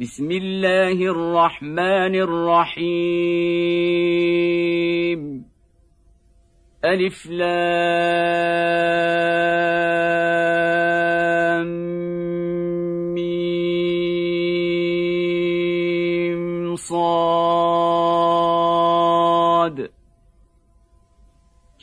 بسم الله الرحمن الرحيم. ألف لام ميم صاد.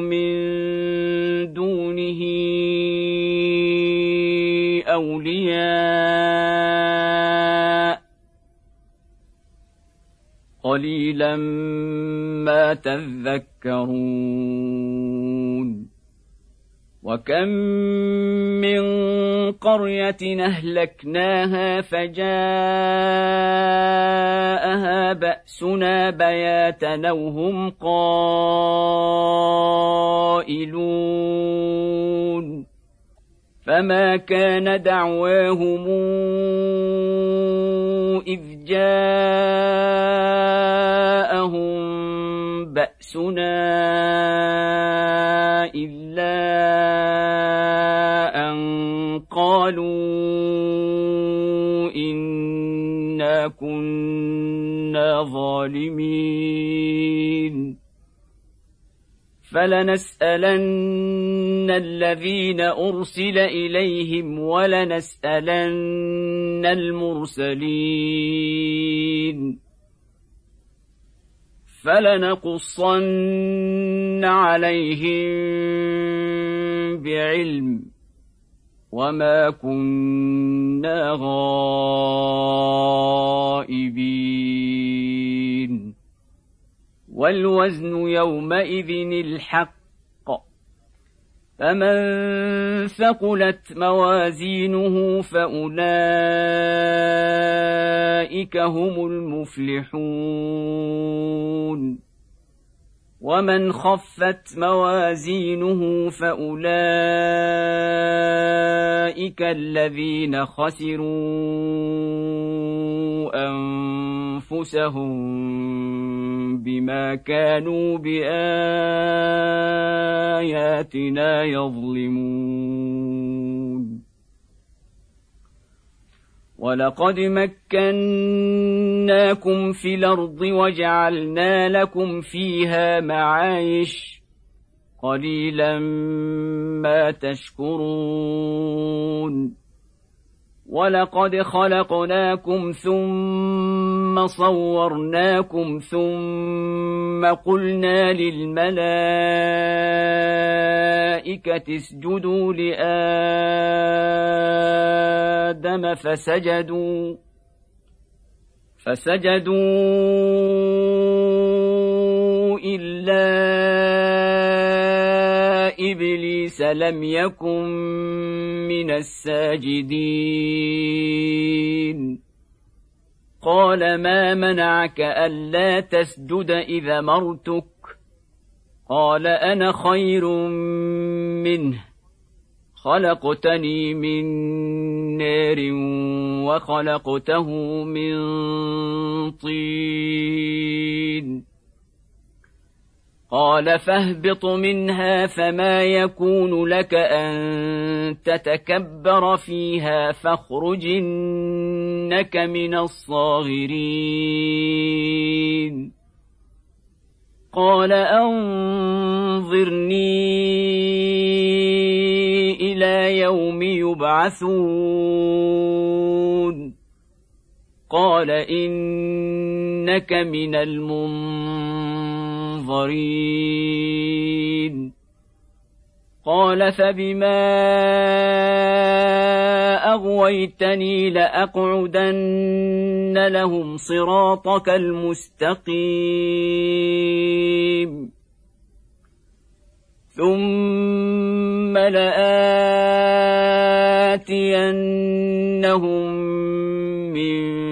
من دونه أولياء قليلا ما تذكرون وكم من قريه اهلكناها فجاءها باسنا بياتا أو هم قائلون فما كان دعواهم اذ جاءهم باسنا الا ان قالوا انا كنا ظالمين فلنسالن الذين ارسل اليهم ولنسالن المرسلين فلنقصن عليهم بعلم وما كنا غائبين. والوزن يومئذ الحق فمن ثقلت موازينه فاولئك هم المفلحون ومن خفت موازينه فاولئك الذين خسروا انفسهم بما كانوا باياتنا يظلمون ولقد مكناكم في الأرض وجعلنا لكم فيها معايش قليلا ما تشكرون ولقد خلقناكم ثم صورناكم ثم قلنا للملائكه اسجدوا لادم فسجدوا فسجدوا الا ابليس لم يكن من الساجدين قال ما منعك ألا تسجد إذا مرتك؟ قال أنا خير منه خلقتني من نار وخلقته من طين. قال فاهبط منها فما يكون لك أن تتكبر فيها فاخرج إنك من الصاغرين. قال أنظرني إلى يوم يبعثون. قال إنك من المنظرين. قال فبما أغويتني لأقعدن لهم صراطك المستقيم. ثم لآتينهم من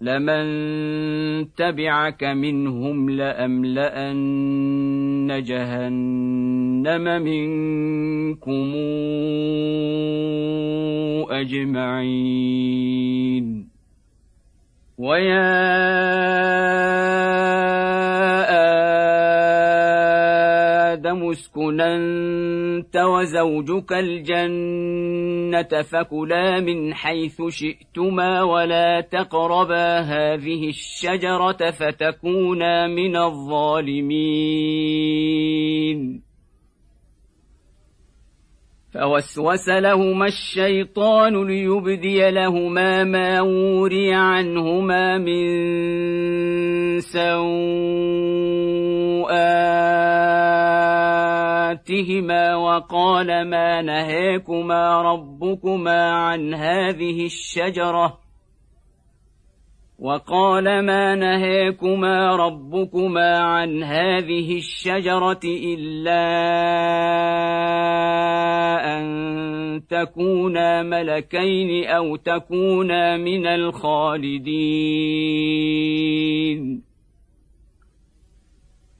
لمن تبعك منهم لأملأن جهنم منكم أجمعين. ويا آدم أنت وزوجك الجنة فكلا من حيث شئتما ولا تقربا هذه الشجرة فتكونا من الظالمين. فوسوس لهما الشيطان ليبدي لهما ما وري عنهما من سوءاتهما وقال ما نهيكما ربكما عن هذه الشجره وقال ما نهيكما ربكما عن هذه الشجره الا ان تكونا ملكين أو تكونا من الخالدين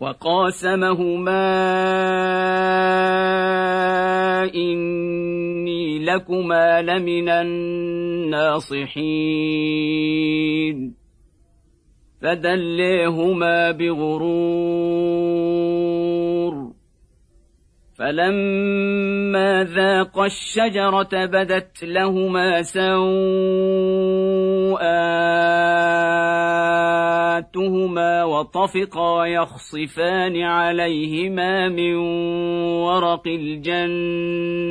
وقاسمهما إني لكما لمن الناصحين. فدليهما بغرور. فلما ذاقا الشجره بدت لهما سوءاتهما وطفقا يخصفان عليهما من ورق الجنه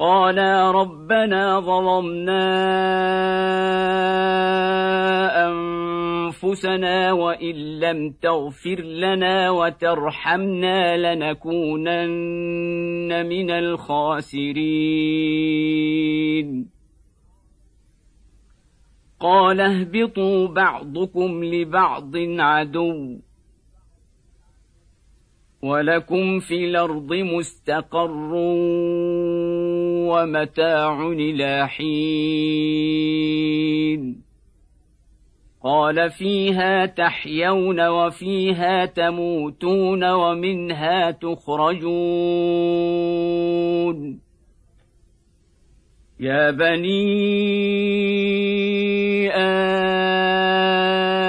قالا ربنا ظلمنا أنفسنا وإن لم تغفر لنا وترحمنا لنكونن من الخاسرين. قال اهبطوا بعضكم لبعض عدو ولكم في الأرض مستقر ومتاع إلى حين. قال فيها تحيون وفيها تموتون ومنها تخرجون. يا بني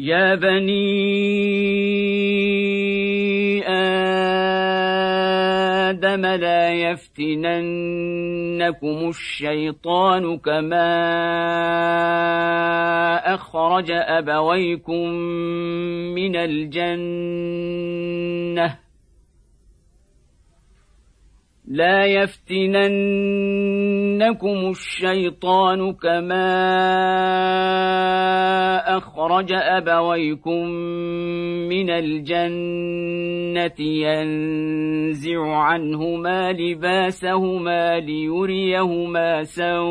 يا بني آدم لا يفتننكم الشيطان كما أخرج أبويكم من الجنة. لا يفتننكم الشيطان كما أخرج أبويكم من الجنة ينزع عنهما لباسهما ليريهما سوءاتهما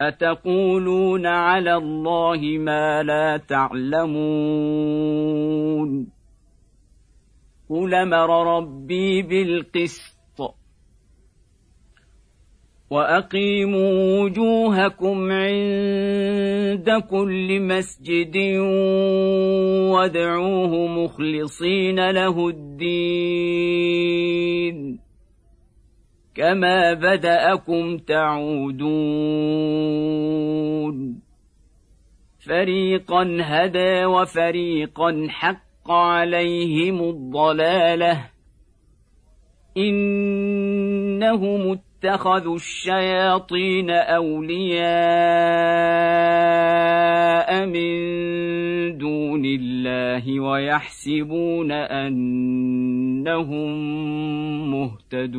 أتقولون على الله ما لا تعلمون؟ قل أمر ربي بالقسط وأقيموا وجوهكم عند كل مسجد وادعوه مخلصين له الدين. كما بداكم تعودون فريقا هدى وفريقا حق عليهم الضلاله انهم اتخذوا الشياطين أولياء من دون الله ويحسبون أنهم مهتدون.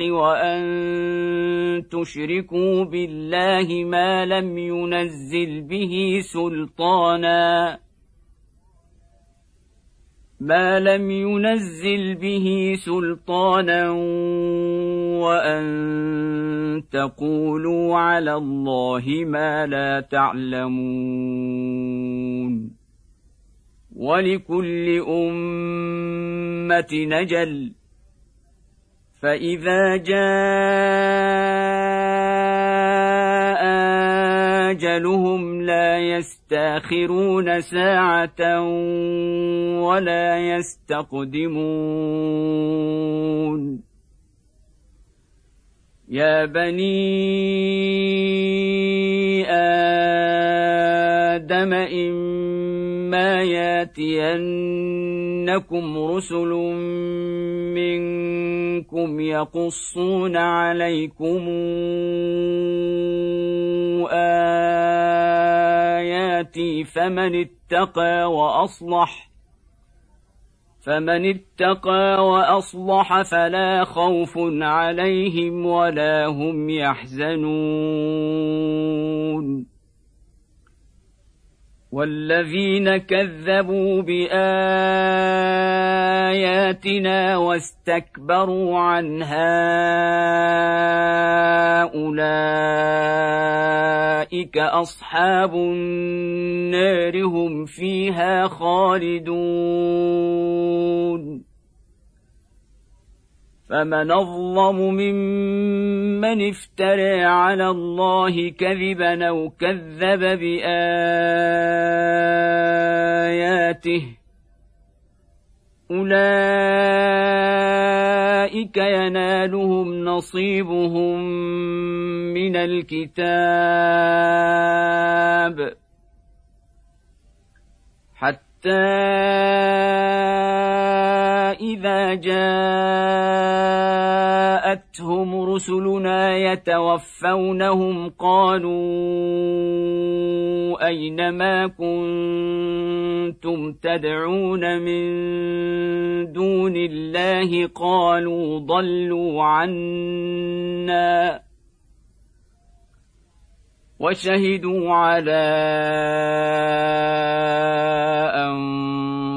وأن تشركوا بالله ما لم ينزل به سلطانا. ما لم ينزل به سلطانا وأن تقولوا على الله ما لا تعلمون. ولكل أمة نجل. فاذا جاء اجلهم لا يستاخرون ساعه ولا يستقدمون يا بني آدم إما ياتينكم رسل منكم يقصون عليكم آياتي فمن اتقى وأصلح فمن اتقى وأصلح فلا خوف عليهم ولا هم يحزنون والذين كذبوا بآياتنا واستكبروا عنها أولئك أصحاب النار هم فيها خالدون فمن اظلم ممن افترى على الله كذبا أو كذب باياته اولئك ينالهم نصيبهم من الكتاب حتى اذا جاءتهم رسلنا يتوفونهم قالوا اين ما كنتم تدعون من دون الله قالوا ضلوا عنا وشهدوا على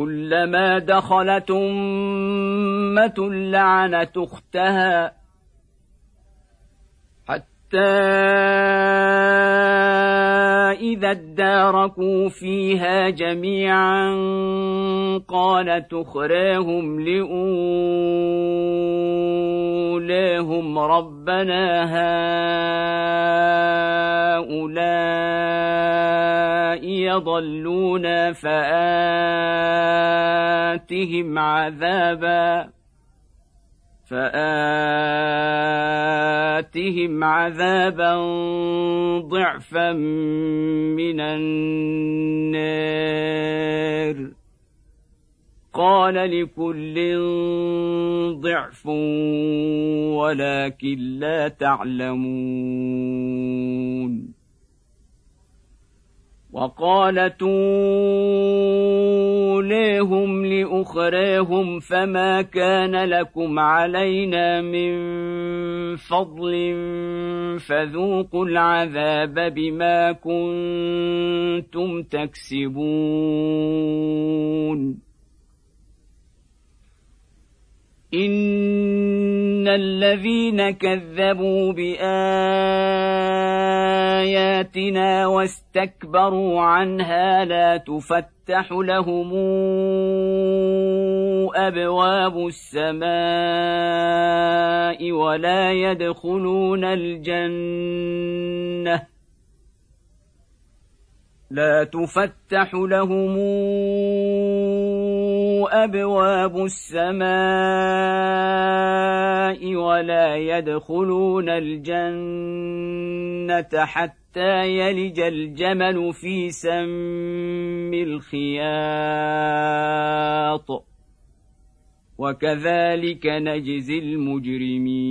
كلما دخلت أمة لعنت أختها. إذا اداركوا فيها جميعا قال تخراهم لأولاهم ربنا هؤلاء يضلون فآتهم عذاباً فآتهم عذابا ضعفا من النار. قال لكل ضعف ولكن لا تعلمون. وقالت لأخريهم فما كان لكم علينا من فضل فذوقوا العذاب بما كنتم تكسبون. ان الذين كذبوا باياتنا واستكبروا عنها لا تفتح لهم ابواب السماء ولا يدخلون الجنه لا تفتح لهم أبواب السماء ولا يدخلون الجنة حتى يلج الجمل في سم الخياط. وكذلك نجزي المجرمين.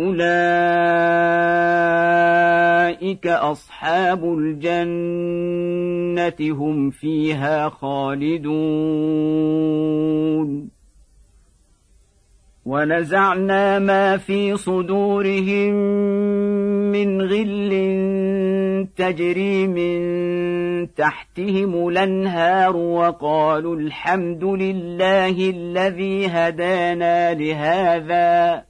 أولئك أصحاب الجنة هم فيها خالدون. ونزعنا ما في صدورهم من غل تجري من تحتهم الأنهار وقالوا الحمد لله الذي هدانا لهذا.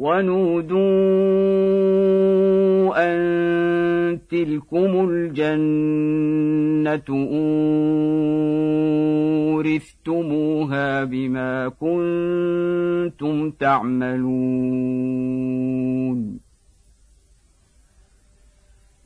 ونودوا أن تلكم الجنة أورثتموها بما كنتم تعملون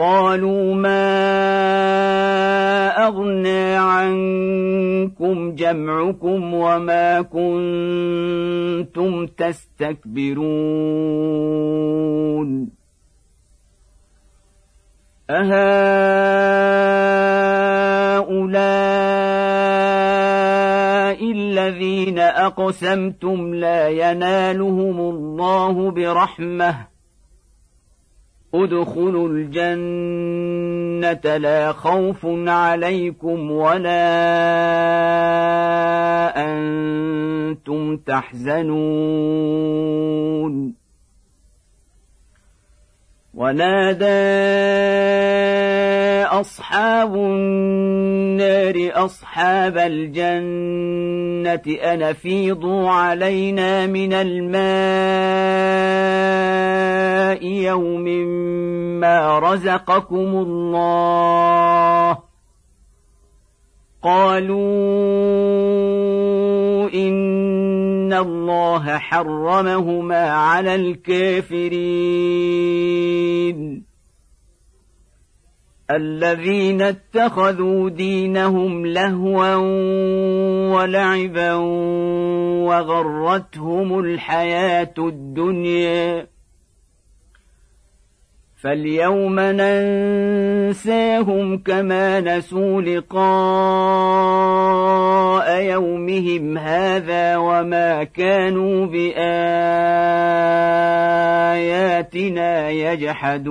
قالوا ما أغنى عنكم جمعكم وما كنتم تستكبرون أهؤلاء الذين أقسمتم لا ينالهم الله برحمة ادخلوا الجنة لا خوف عليكم ولا أنتم تحزنون. ونادى أصحاب النار أصحاب الجنة ان فيضوا علينا من الماء يوم ما رزقكم الله قالوا ان الله حرمهما على الكافرين الذين اتخذوا دينهم لهوا ولعبا وغرتهم الحياة الدنيا فاليوم ننساهم كما نسوا لقاء يومهم هذا وما كانوا بآياتنا يجحدون.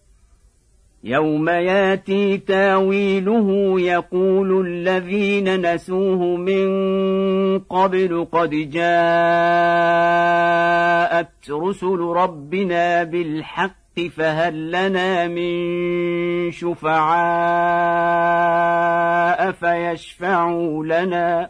يوم ياتي تاويله يقول الذين نسوه من قبل قد جاءت رسل ربنا بالحق فهل لنا من شفعاء فيشفعوا لنا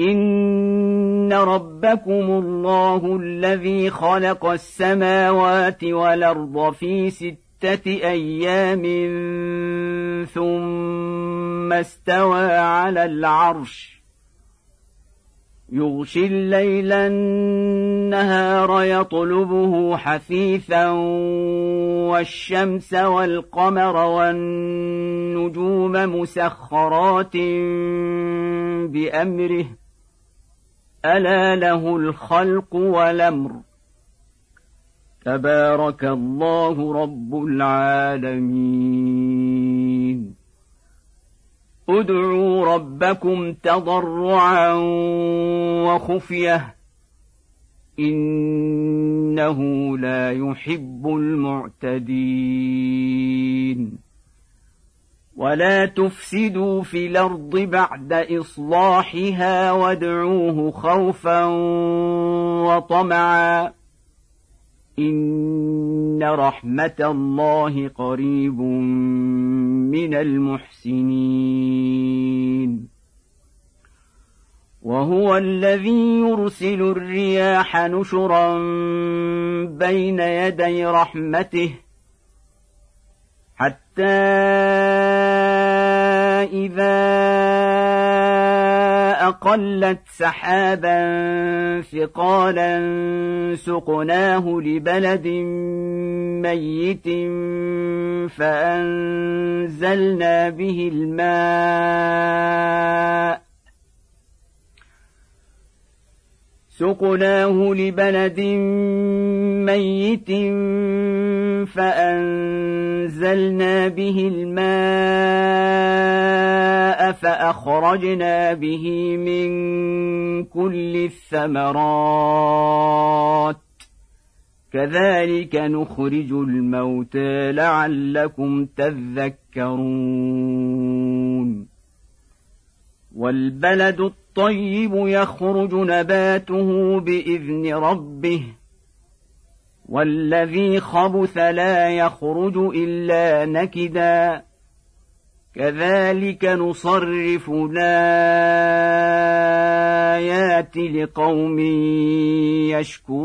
ان ربكم الله الذي خلق السماوات والارض في سته أيام ثم استوى على العرش يغشي الليل النهار يطلبه حثيثا والشمس والقمر والنجوم مسخرات بامره ألا له الخلق والأمر. تبارك الله رب العالمين. ادعوا ربكم تضرعا وخفية. إنه لا يحب المعتدين. ولا تفسدوا في الأرض بعد اصلاحها وادعوه خوفا وطمعا ان رحمه الله قريب من المحسنين وهو الذي يرسل الرياح نشرا بين يدي رحمته حتى إذا أقلت سحابا ثقالا سقناه لبلد ميت فأنزلنا به الماء سقناه لبلد ميت فانزلنا به الماء فاخرجنا به من كل الثمرات كذلك نخرج الموتى لعلكم تذكرون والبلد الطيب يخرج نباته بإذن ربه والذي خبث لا يخرج إلا نكدا. كذلك نصرف الآيات لقوم يشكرون.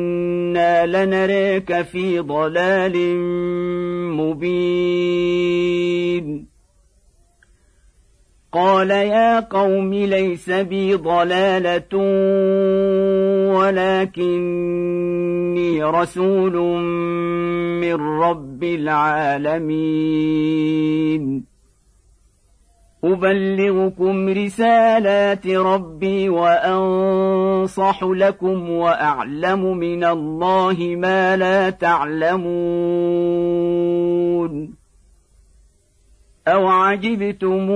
لنريك في ضلال مبين. قال يا قوم ليس بي ضلاله ولكني رسول من رب العالمين. أبلغكم رسالات ربي وأنصح لكم وأعلم من الله ما لا تعلمون أو عجبتم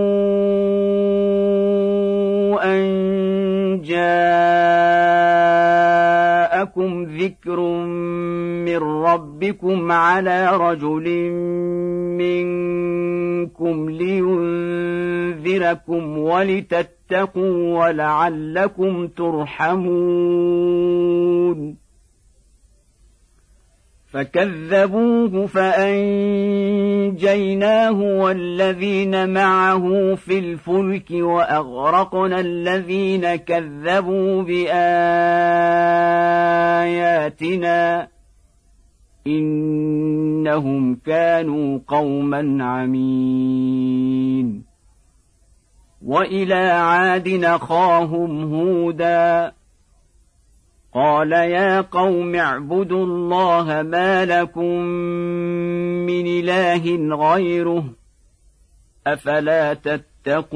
أن جاءكم ذكر من ربكم على رجل منكم لينذركم ولتتقوا ولعلكم ترحمون. فكذبوه فأنجيناه والذين معه في الفلك وأغرقنا الذين كذبوا بآياتنا. إنهم كانوا قوما عمين. وإلى عاد نخاهم هودا. قال يا قوم اعبدوا الله ما لكم من إله غيره أفلا تتقون؟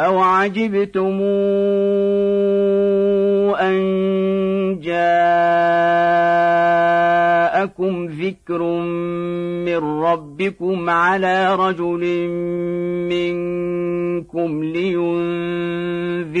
أو عجبتم أن جاءكم ذكر من ربكم على رجل منكم لينذركم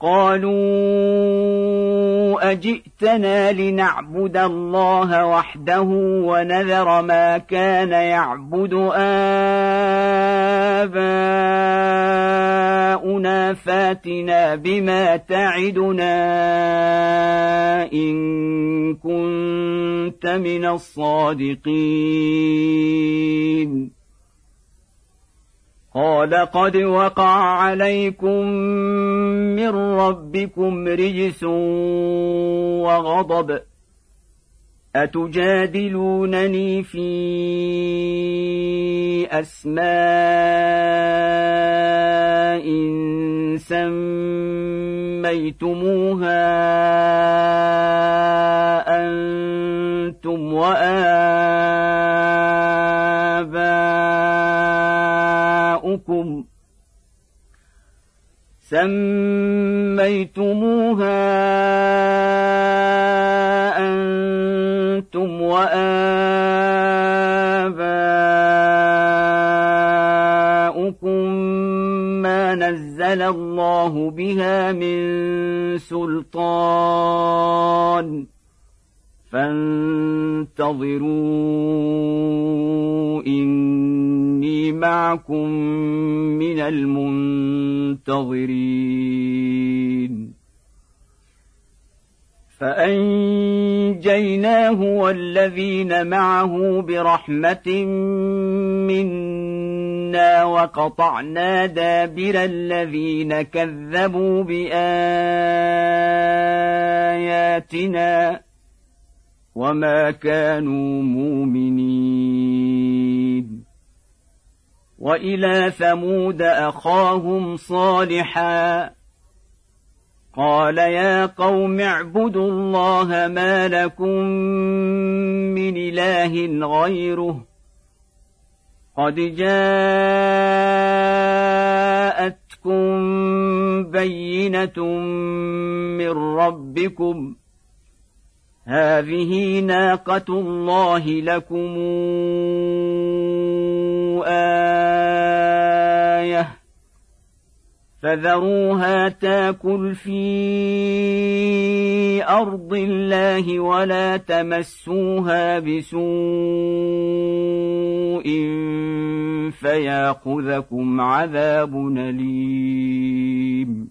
قالوا أجئتنا لنعبد الله وحده ونذر ما كان يعبد آباؤنا فاتنا بما تعدنا إن كنت من الصادقين قال قد وقع عليكم من ربكم رجس وغضب. أتجادلونني في أسماء سميتموها أنتم واباؤكم سميتموها أنتم وآباؤكم ما نزل الله بها من سلطان فانتظروا إني معكم من المنتظرين. فأنجيناه والذين معه برحمة منا وقطعنا دابر الذين كذبوا بآياتنا. وما كانوا مؤمنين. وإلى ثمود أخاهم صالحا. قال يا قوم اعبدوا الله ما لكم من إله غيره. قد جاءتكم بينة من ربكم. هذه ناقة الله لكم آية فذروها تاكل في أرض الله ولا تمسوها بسوء فياخذكم عذاب أليم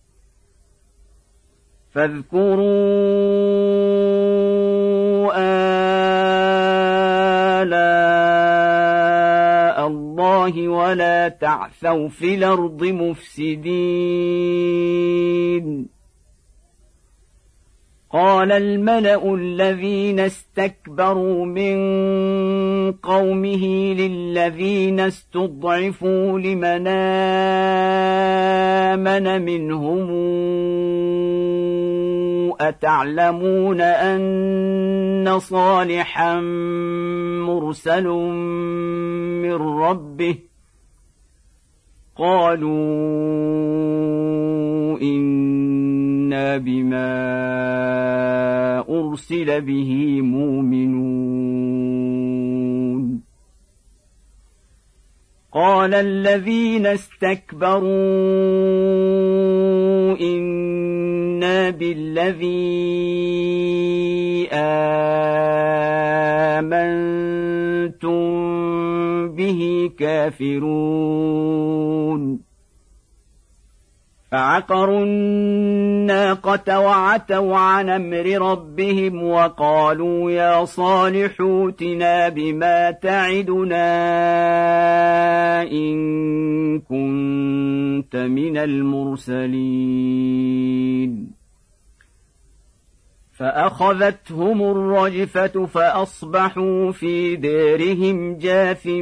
فاذكروا آلاء الله ولا تعثوا في الأرض مفسدين. قال الملأ الذين استكبروا من قومه للذين استضعفوا لمن آمن منهم أتعلمون أن صالحا مرسل من ربه؟ قالوا إنا بما أرسل به مؤمنون. قال الذين استكبروا إنا بالذي آمنتم به كافرون. فعقروا الناقة وعتوا عن أمر ربهم وقالوا يا صالح اوتنا بما تعدنا إن كنت من المرسلين. فأخذتهم الرجفة فأصبحوا في دارهم جاثمين.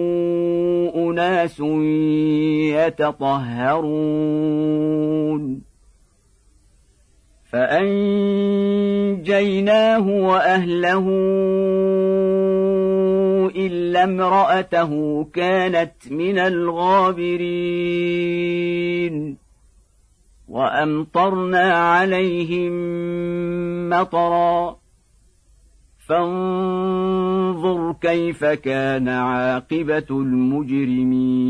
أناس يتطهرون. فأنجيناه وأهله إلا امرأته كانت من الغابرين. وأمطرنا عليهم مطرا. فانظر كيف كان عاقبة المجرمين.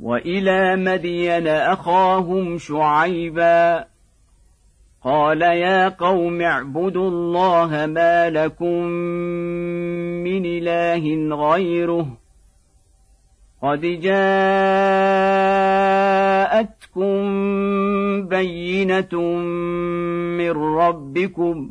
وإلى مدين أخاهم شعيبا قال يا قوم اعبدوا الله ما لكم من إله غيره قد جاءتكم بينة من ربكم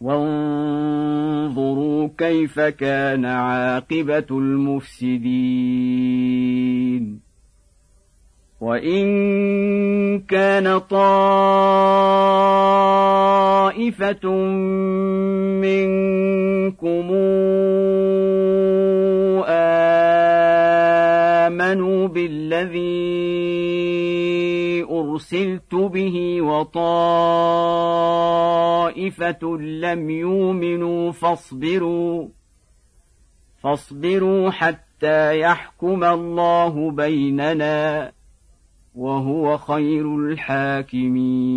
وانظروا كيف كان عاقبة المفسدين. وإن كان طائفة منكم آمنوا بالذي أرسلت به وطائفة لم يؤمنوا فاصبروا فاصبروا حتى يحكم الله بيننا وهو خير الحاكمين.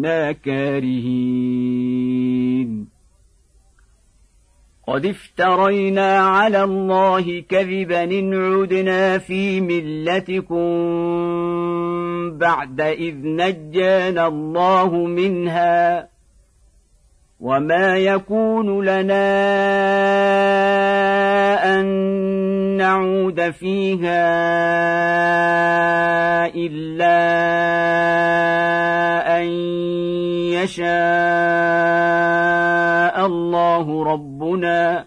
كنا كارهين قد افترينا على الله كذبا ان عدنا في ملتكم بعد اذ نجانا الله منها وما يكون لنا ان نعود فيها إلا أن يشاء الله ربنا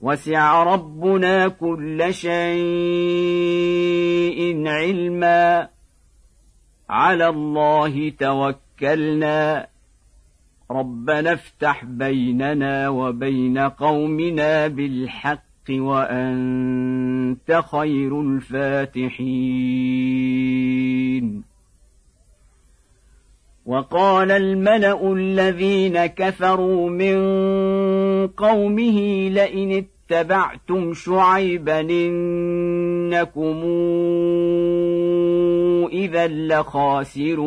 وسع ربنا كل شيء علما. على الله توكلنا. ربنا افتح بيننا وبين قومنا بالحق. وأنت خير الفاتحين. وقال الملأ الذين كفروا من قومه لئن اتبعتم شعيبا إنكم إذا لخاسرون.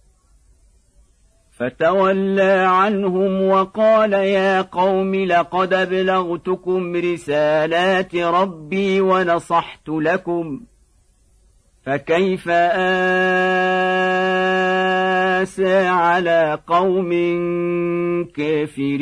فتولى عنهم وقال يا قوم لقد أبلغتكم رسالات ربي ونصحت لكم فكيف آسى على قوم كافرين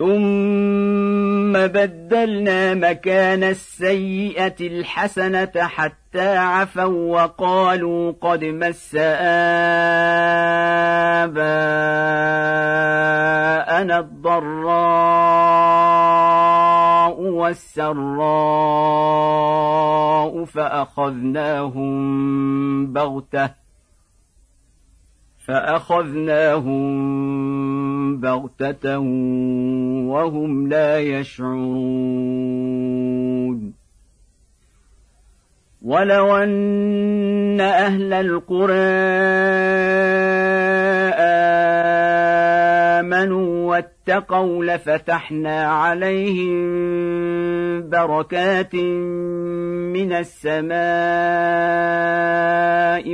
ثم بدلنا مكان السيئة الحسنة حتى عفوا وقالوا قد مس آباءنا الضراء والسراء فأخذناهم بغتة فأخذناهم بغتة وهم لا يشعرون. ولو أن أهل القرى آمنوا واتقوا لفتحنا عليهم بركات من السماء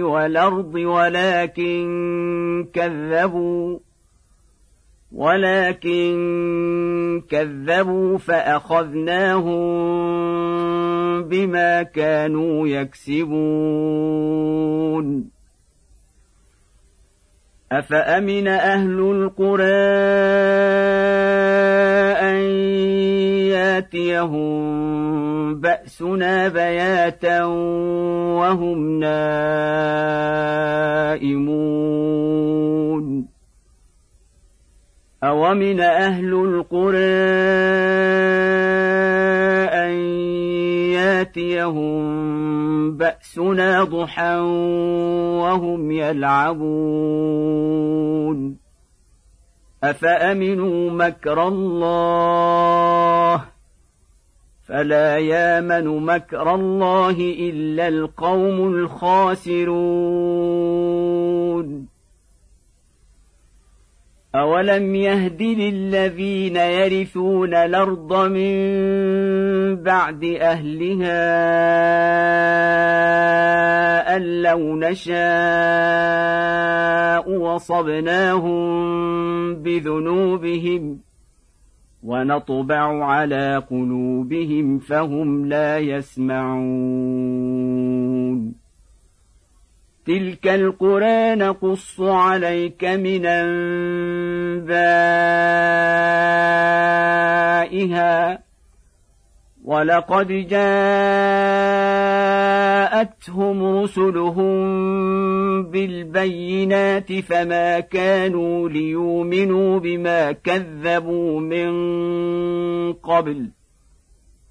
والأرض ولكن كذبوا ولكن كذبوا فأخذناهم بما كانوا يكسبون. أفأمن أهل القرى أن ياتيهم بأسنا بياتا وهم نائمون؟ أومن أهل القرى أن ياتيهم بأسنا ضحى وهم يلعبون. أفأمنوا مكر الله؟ فلا يامن مكر الله إلا القوم الخاسرون. أولم يهد للذين يرثون الأرض من بعد أهلها أن لو نشاء وصبناهم بذنوبهم ونطبع على قلوبهم فهم لا يسمعون تلك القرى نقص عليك من انبائها ولقد جاءتهم رسلهم بالبينات فما كانوا ليؤمنوا بما كذبوا من قبل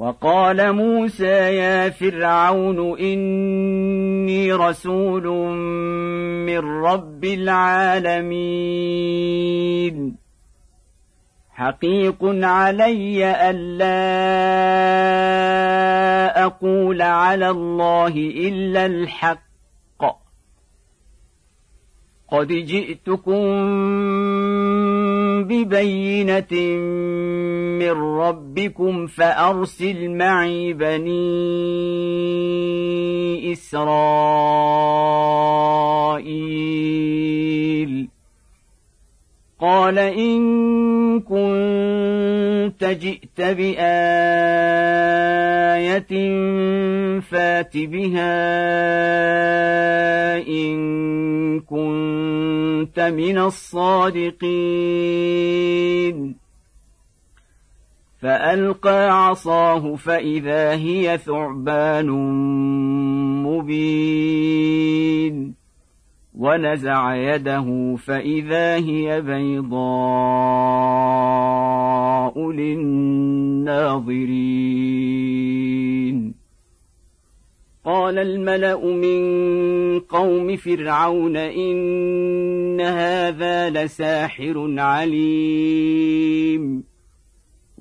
وقال موسى يا فرعون إني رسول من رب العالمين. حقيق علي الا أقول على الله إلا الحق. قد جئتكم ببينة من ربكم فأرسل معي بني إسرائيل. قال إن كنت جئت بآية فات بها إن كنت من الصادقين. فألقى عصاه فإذا هي ثعبان مبين. ونزع يده فإذا هي بيضاء للناظرين. قال الملأ من قوم فرعون إن هذا لساحر عليم.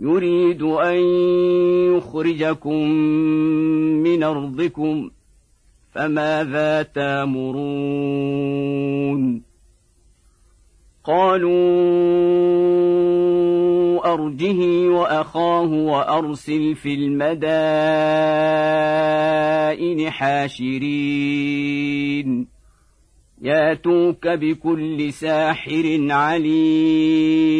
يريد أن يخرجكم من أرضكم. فماذا تامرون؟ قالوا أرجه وأخاه وأرسل في المدائن حاشرين. ياتوك بكل ساحر عليم.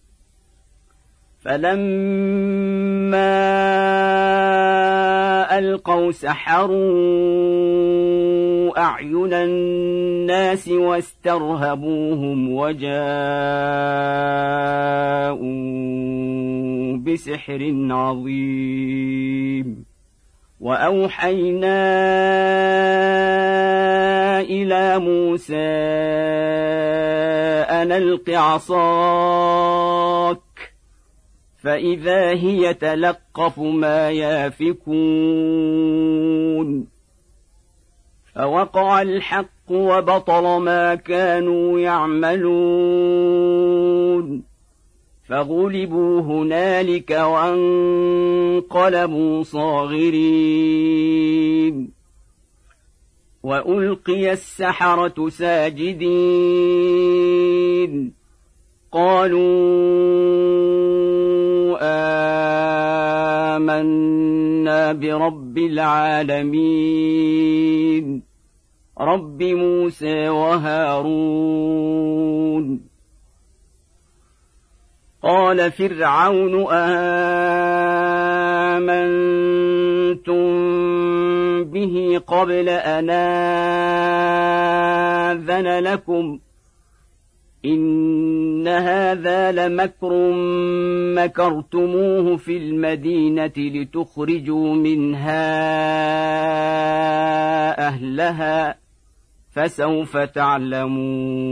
فلما ألقوا سحروا أعين الناس واسترهبوهم وجاءوا بسحر عظيم. وأوحينا إلى موسى أن ألق عصاك فإذا هي تلقف ما يافكون فوقع الحق وبطل ما كانوا يعملون فغلبوا هنالك وانقلبوا صاغرين وألقي السحرة ساجدين قالوا آمنا برب العالمين. رب موسى وهارون. قال فرعون آمنتم به قبل أن آذن لكم ۖ؟ ان هذا لمكر مكرتموه في المدينة لتخرجوا منها اهلها فسوف تعلمون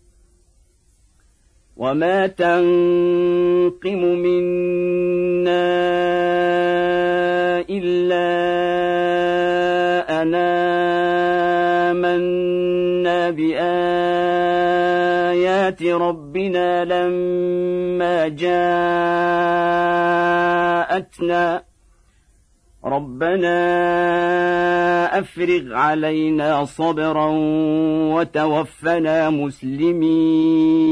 وما تنقم منا الا انا منا بايات ربنا لما جاءتنا ربنا افرغ علينا صبرا وتوفنا مسلمين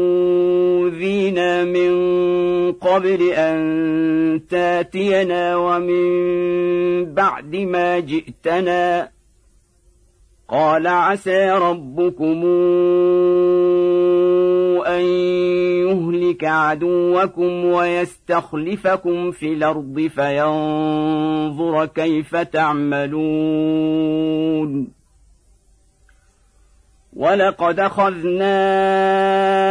اوذينا من قبل أن تاتينا ومن بعد ما جئتنا قال عسى ربكم أن يهلك عدوكم ويستخلفكم في الأرض فينظر كيف تعملون ولقد أخذنا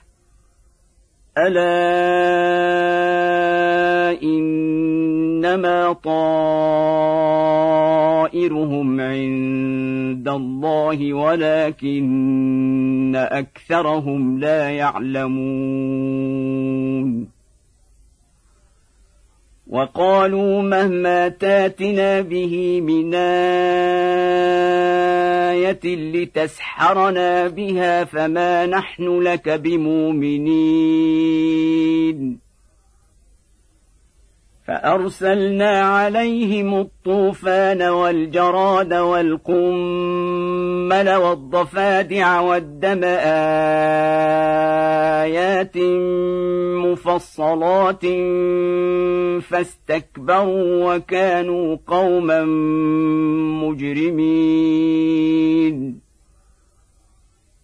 ألا إنما طائرهم عند الله ولكن أكثرهم لا يعلمون. وقالوا مهما تاتنا به من آية لتسحرنا بها فما نحن لك بمؤمنين. فأرسلنا عليهم الطوفان والجراد والقمل والضفادع والدم آيات مفصلات فاستكبروا وكانوا قوما مجرمين.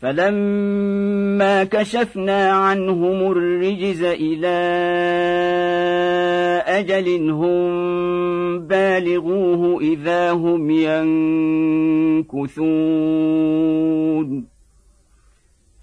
فلما كشفنا عنهم الرجز إلى أجل هم بالغوه اذا هم ينكثون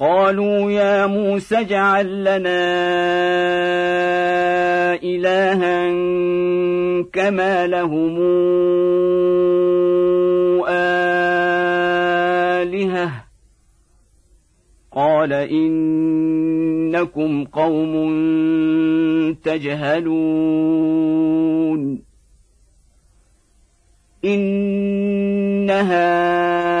قالوا يا موسى اجعل لنا إلها كما لهم آلهة. قال إنكم قوم تجهلون. إن هؤلاء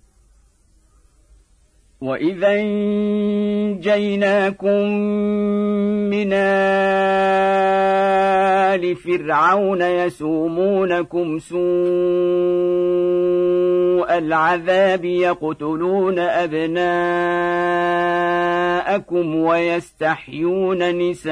واذا انجيناكم من ال فرعون يسومونكم سوء العذاب يقتلون ابناءكم ويستحيون نساءكم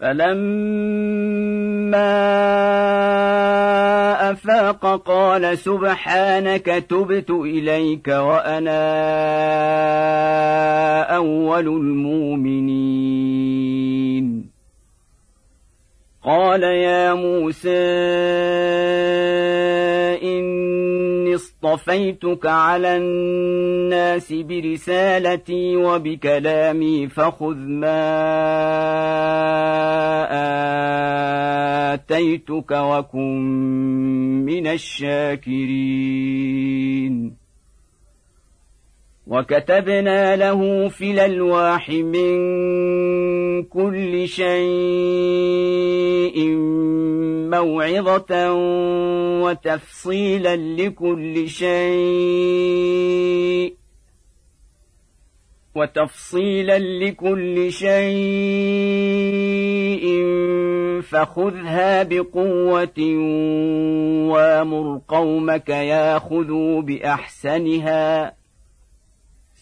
فلما افاق قال سبحانك تبت اليك وأنا اول المؤمنين. قال يا موسى اني اصطفيتك على الناس برسالتي وبكلامي فخذ ما آتيتك وكن من الشاكرين. وكتبنا له في الألواح من كل شيء موعظة وتفصيلا لكل شيء وتفصيلا لكل شيء فخذها بقوة وامر قومك ياخذوا بأحسنها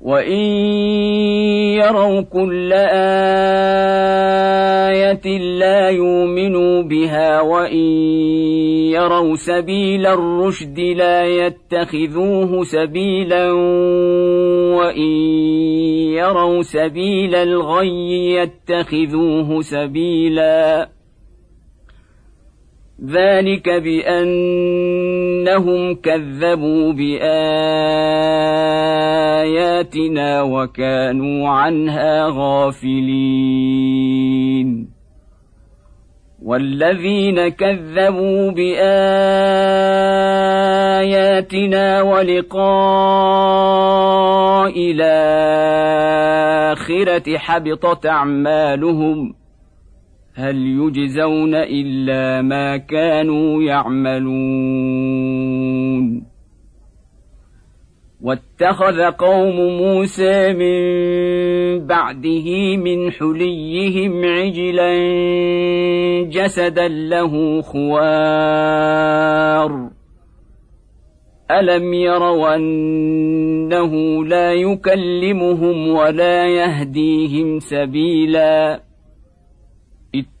وان يروا كل إيه لا يؤمنوا بها وان يروا سبيل الرشد لا يتخذوه سبيلا وان يروا سبيل الغي يتخذوه سبيلا ذلك بانهم كذبوا بآياتنا وكانوا عنها غافلين. والذين كذبوا بآياتنا ولقاء الآخرة حبطت أعمالهم هل يجزون إلا ما كانوا يعملون؟ واتخذ قوم موسى من بعده من حليهم عجلا جسدا له خوار. ألم يروا أنه لا يكلمهم ولا يهديهم سبيلا؟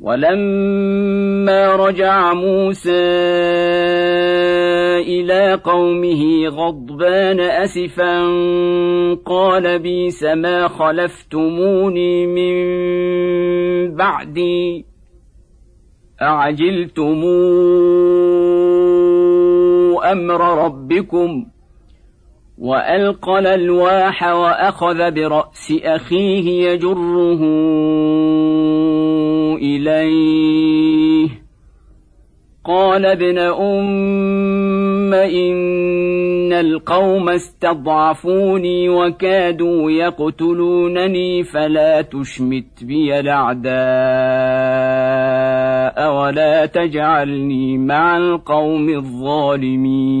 ولما رجع موسى إلى قومه غضبان أسفا قال بيس ما خلفتموني من بعدي أعجلتم أمر ربكم وألقى الألواح وأخذ برأس أخيه يجره إليه. قال ابن أم إن القوم استضعفوني وكادوا يقتلونني فلا تشمت بي الأعداء ولا تجعلني مع القوم الظالمين.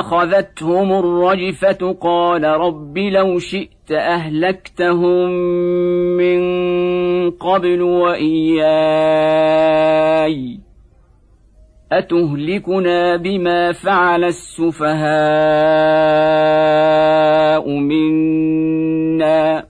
أخذتهم الرجفة قال رب لو شئت أهلكتهم من قبل وإياي أتهلكنا بما فعل السفهاء منا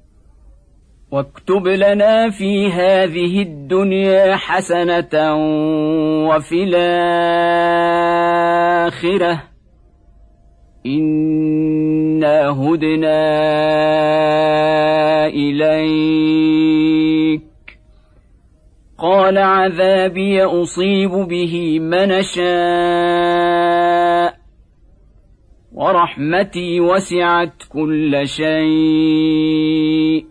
واكتب لنا في هذه الدنيا حسنة وفي الآخرة. إنا هدنا إليك. قال عذابي أصيب به من شاء. ورحمتي وسعت كل شيء.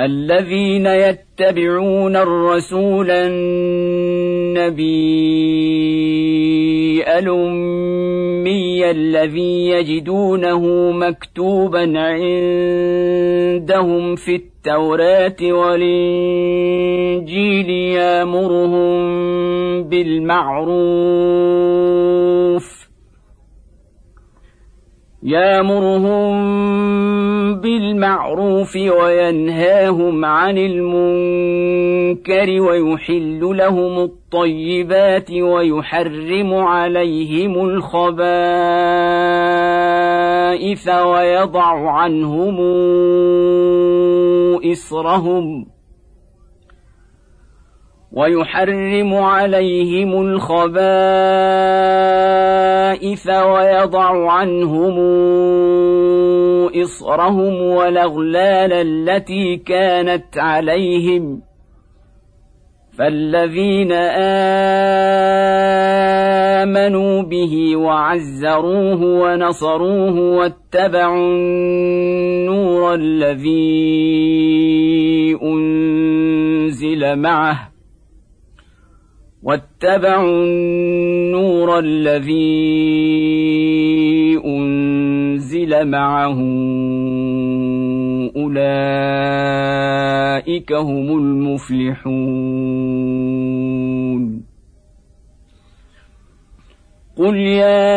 الذين يتبعون الرسول النبي الأمي الذي يجدونه مكتوبا عندهم في التوراة والإنجيل يامرهم بالمعروف يامرهم بالمعروف وينهاهم عن المنكر ويحل لهم الطيبات ويحرم عليهم الخبائث ويضع عنهم اصرهم ويحرم عليهم الخبائث ويضع عنهم إصرهم والأغلال التي كانت عليهم. فالذين آمنوا به وعزروه ونصروه واتبعوا النور الذي أنزل معه واتبعوا النور الذي إسرائيل معه أولئك هم المفلحون. قل يا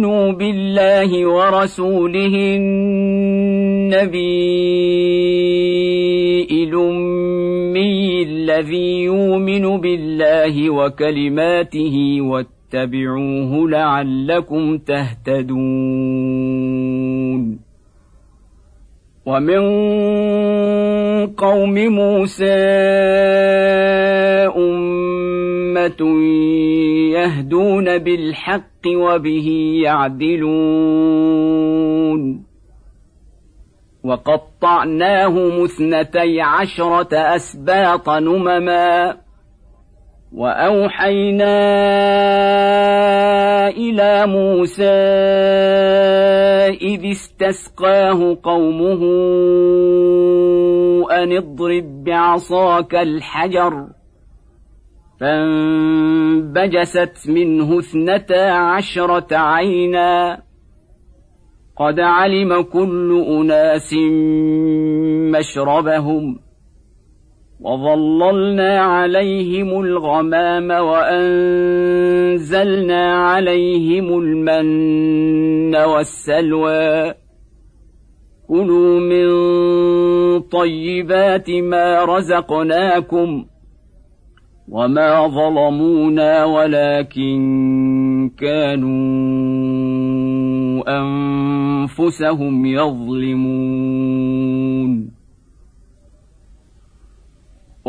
فامنوا بالله ورسوله النبي الأمي الذي يؤمن بالله وكلماته واتبعوه لعلكم تهتدون. ومن قوم موسى أمة يهدون بالحق وبه يعدلون. وقطعناه مثنتي عشرة أسباط نمما. وأوحينا إلى موسى إذ استسقاه قومه أن اضرب بعصاك الحجر. فانبجست منه اثنتا عشرة عينا. قد علم كل أناس مشربهم وظللنا عليهم الغمام وأنزلنا عليهم المن والسلوى. كلوا من طيبات ما رزقناكم وما ظلمونا ولكن كانوا انفسهم يظلمون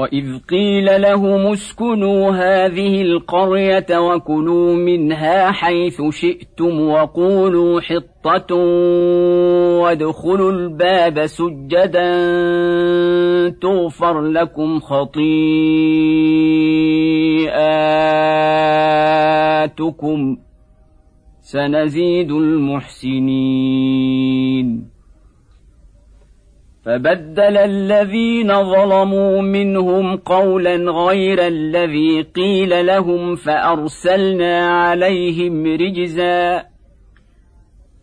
واذ قيل لهم اسكنوا هذه القريه وكلوا منها حيث شئتم وقولوا حطه وادخلوا الباب سجدا تغفر لكم خطيئاتكم سنزيد المحسنين فبدل الذين ظلموا منهم قولا غير الذي قيل لهم فأرسلنا عليهم رجزا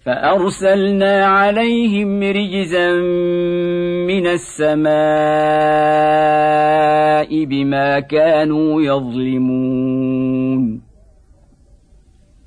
فأرسلنا عليهم رجزا من السماء بما كانوا يظلمون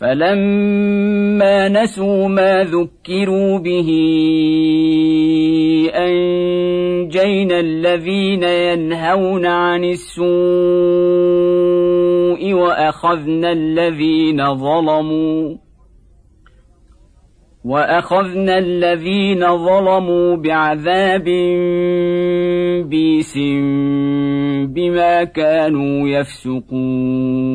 فلما نسوا ما ذكروا به انجينا الذين ينهون عن السوء واخذنا الذين ظلموا واخذنا الذين ظلموا بعذاب بيس بما كانوا يفسقون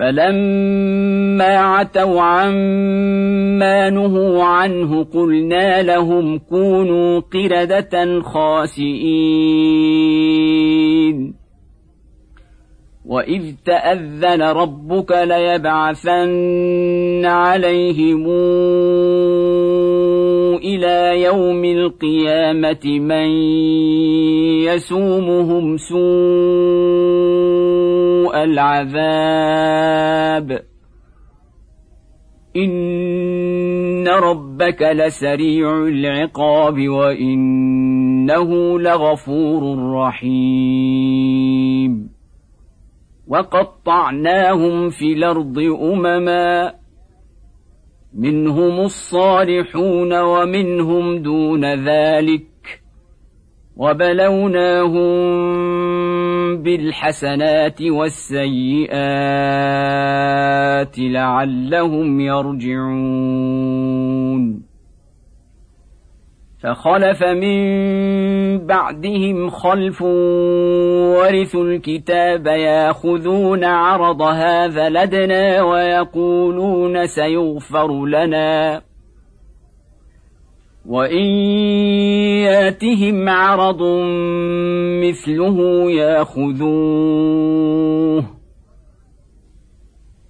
فلما عتوا عما نهوا عنه قلنا لهم كونوا قردة خاسئين. وإذ تأذن ربك ليبعثن عليهم إلى يوم القيامة من يسومهم سوء العذاب. إن ربك لسريع العقاب وإنه لغفور رحيم. وقطعناهم في الأرض أمما منهم الصالحون ومنهم دون ذلك وبلوناهم بالحسنات والسيئات لعلهم يرجعون فخلف من بعدهم خلف ورثوا الكتاب ياخذون عرض هذا لدنا ويقولون سيغفر لنا. وإن ياتهم عرض مثله ياخذوه.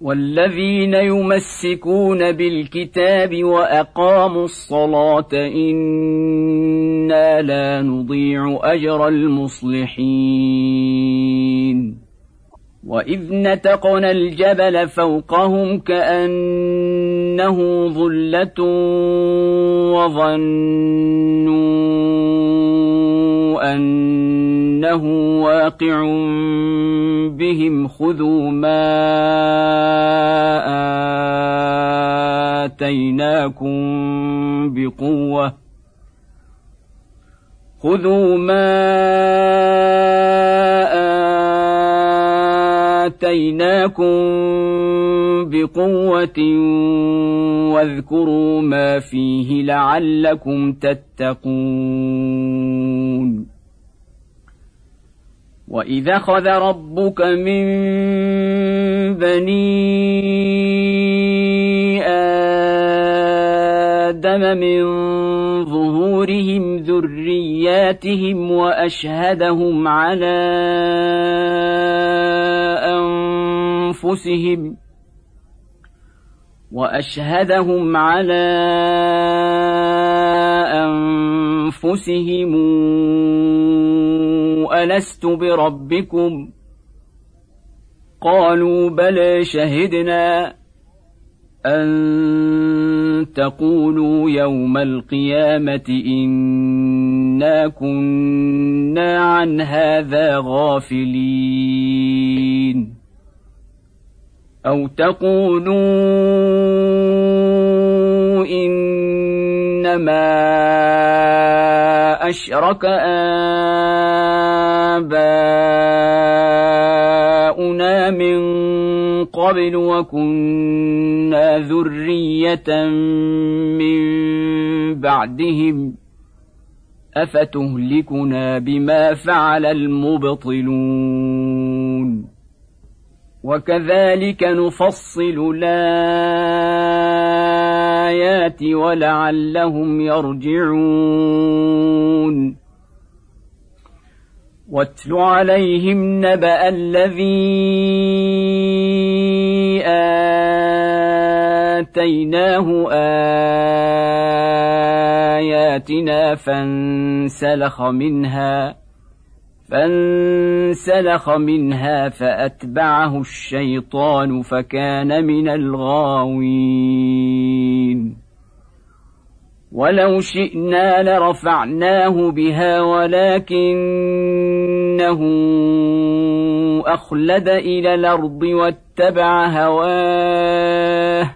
والذين يمسكون بالكتاب وأقاموا الصلاة إنا لا نضيع أجر المصلحين. وإذ نتقنا الجبل فوقهم كانه ظله وظنوا أنه واقع بهم خذوا ما آتيناكم بقوة خذوا ما اتيناكم بقوه واذكروا ما فيه لعلكم تتقون واذا خذ ربك من بني آدم من ظهورهم ذرياتهم واشهدهم على انفسهم واشهدهم على انفسهم الست بربكم قالوا بلى شهدنا ان تقولوا يوم القيامه انا كنا عن هذا غافلين أو تقولوا إنما أشرك آباؤنا من قبل وكنا ذرية من بعدهم أفتهلكنا بما فعل المبطلون وكذلك نفصل الآيات ولعلهم يرجعون. واتل عليهم نبأ الذي آتيناه آياتنا فانسلخ منها. فانسلخ منها فأتبعه الشيطان فكان من الغاوين. ولو شئنا لرفعناه بها ولكنه أخلد إلى الأرض واتبع هواه.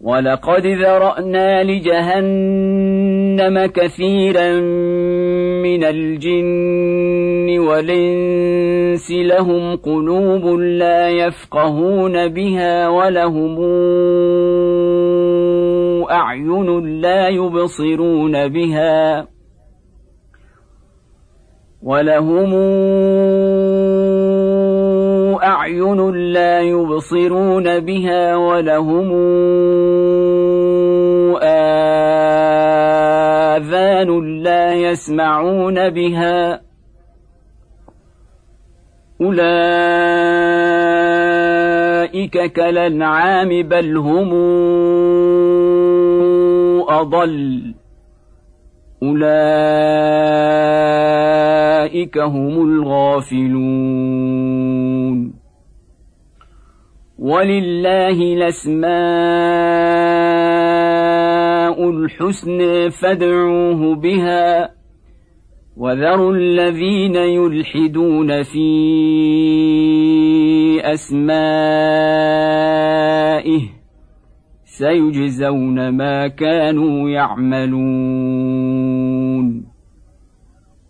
ولقد ذرأنا لجهنم كثيرا من الجن والإنس لهم قلوب لا يفقهون بها ولهم أعين لا يبصرون بها ولهم اعين لا يبصرون بها ولهم آذان لا يسمعون بها أولئك كالأنعام بل هم أضل أولئك هم الغافلون. ولله الأسماء الحسنى فادعوه بها وذروا الذين يلحدون في أسمائه سيجزون ما كانوا يعملون.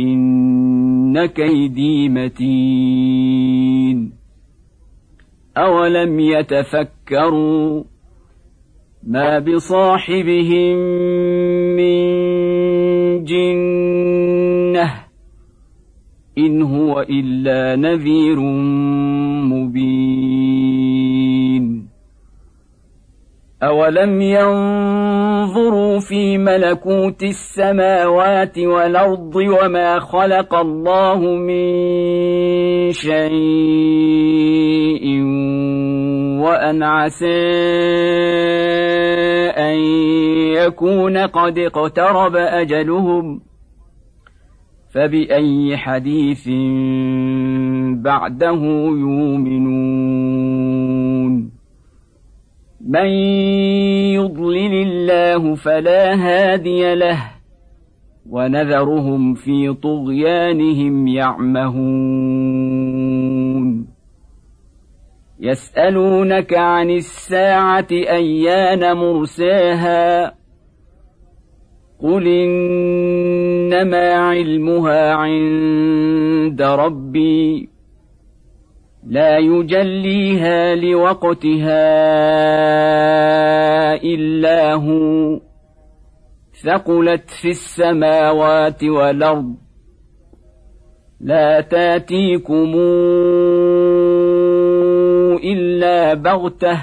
إن كيدي متين. أولم يتفكروا ما بصاحبهم من جنة إن هو إلا نذير مبين. اولم ينظروا في ملكوت السماوات والارض وما خلق الله من شيء وان عسى ان يكون قد اقترب اجلهم فباي حديث بعده يؤمنون من يضلل الله فلا هادي له ونذرهم في طغيانهم يعمهون. يسألونك عن الساعة أيان مرساها؟ قل إنما علمها عند ربي. لا يجليها لوقتها إلا هو. ثقلت في السماوات والأرض. لا تاتيكم إلا بغتة.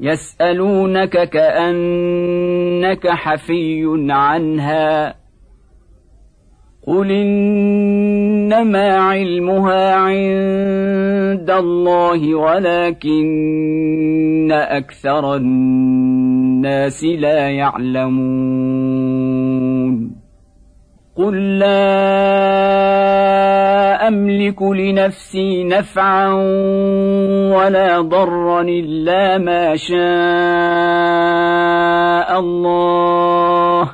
يسألونك كأنك حفي عنها. قل إنما علمها عند الله ولكن أكثر الناس لا يعلمون. قل لا أملك لنفسي نفعا ولا ضرا إلا ما شاء الله.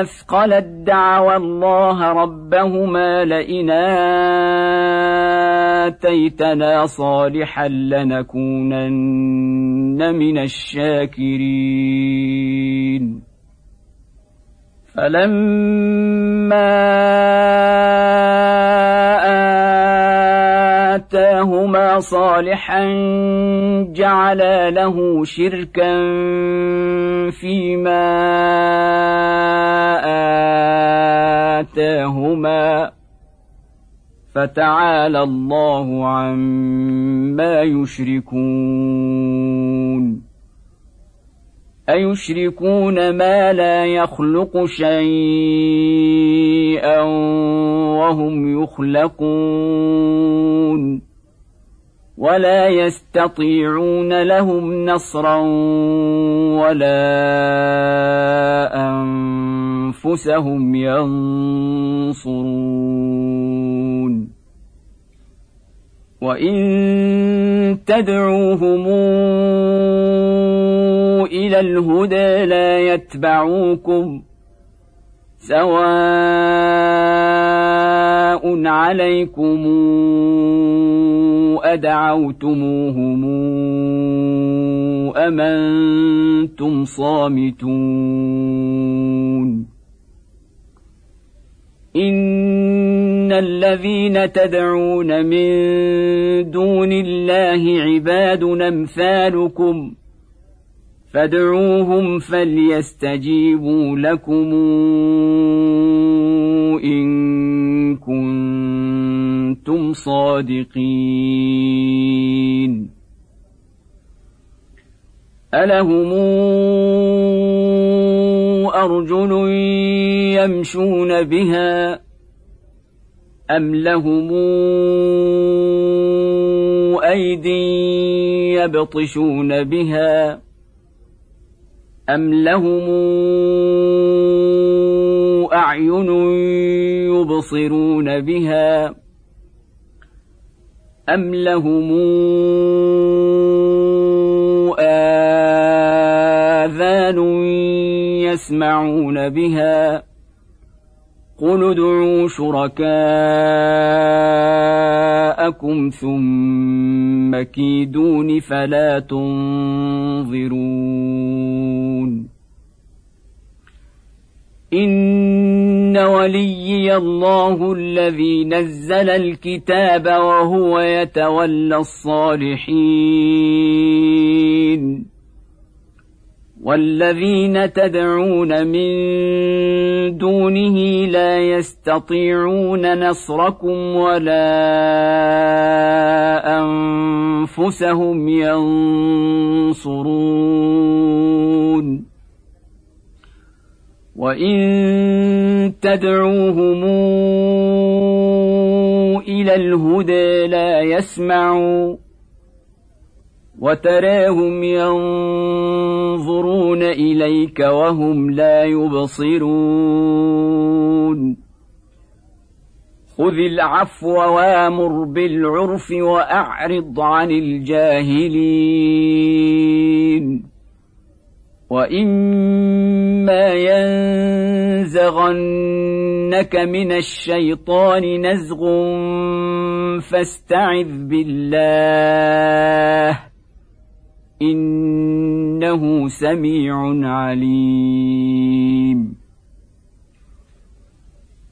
اثقلت دعوى الله ربهما لئن آتيتنا صالحا لنكونن من الشاكرين. فلما آتاهما صالحا جعلا له شركا فيما آتاهما فتعالى الله عما يشركون أيشركون ما لا يخلق شيئا وهم يخلقون ولا يستطيعون لهم نصرا ولا أنفسهم ينصرون وإن تدعوهم إلى الهدى لا يتبعوكم سواء عليكم ادعوتموهم ام أنتم صامتون ان الذين تدعون من دون الله عباد امثالكم فادعوهم فليستجيبوا لكم ان كنتم صادقين الهم ارجل يمشون بها ام لهم ايدي يبطشون بها أم لهم أعين يبصرون بها أم لهم آذان يسمعون بها. قل ادعوا شركاءكم ثم كيدون فلا تنظرون. ان وليي الله الذي نزل الكتاب وهو يتولى الصالحين والذين تدعون من دونه لا يستطيعون نصركم ولا انفسهم ينصرون وان تدعوهم إلى الهدى لا يسمعوا وتراهم ينظرون اليك وهم لا يبصرون خذ العفو وامر بالعرف واعرض عن الجاهلين واما ينزغنك من الشيطان نزغ فاستعذ بالله انه سميع عليم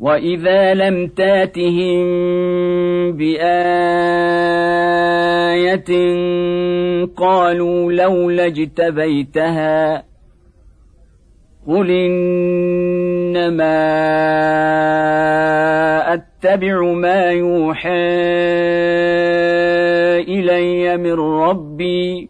واذا لم تاتهم بايه قالوا لولا اجتبيتها قل انما اتبع ما يوحى الي من ربي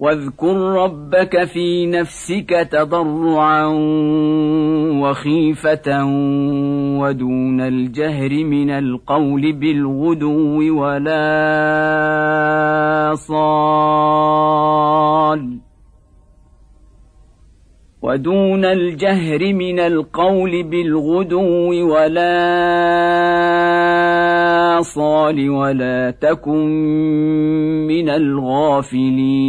واذكر ربك في نفسك تضرعا وخيفة ودون الجهر من القول بالغدو ولا صال ودون الجهر من القول بالغدو ولا صال ولا تكن من الغافلين.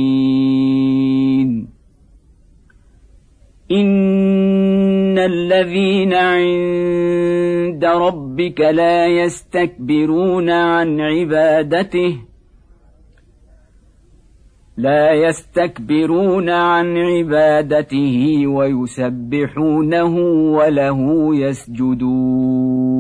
إن الذين عند ربك لا يستكبرون عن عبادته لا يستكبرون عن عبادته ويسبحونه وله يسجدون.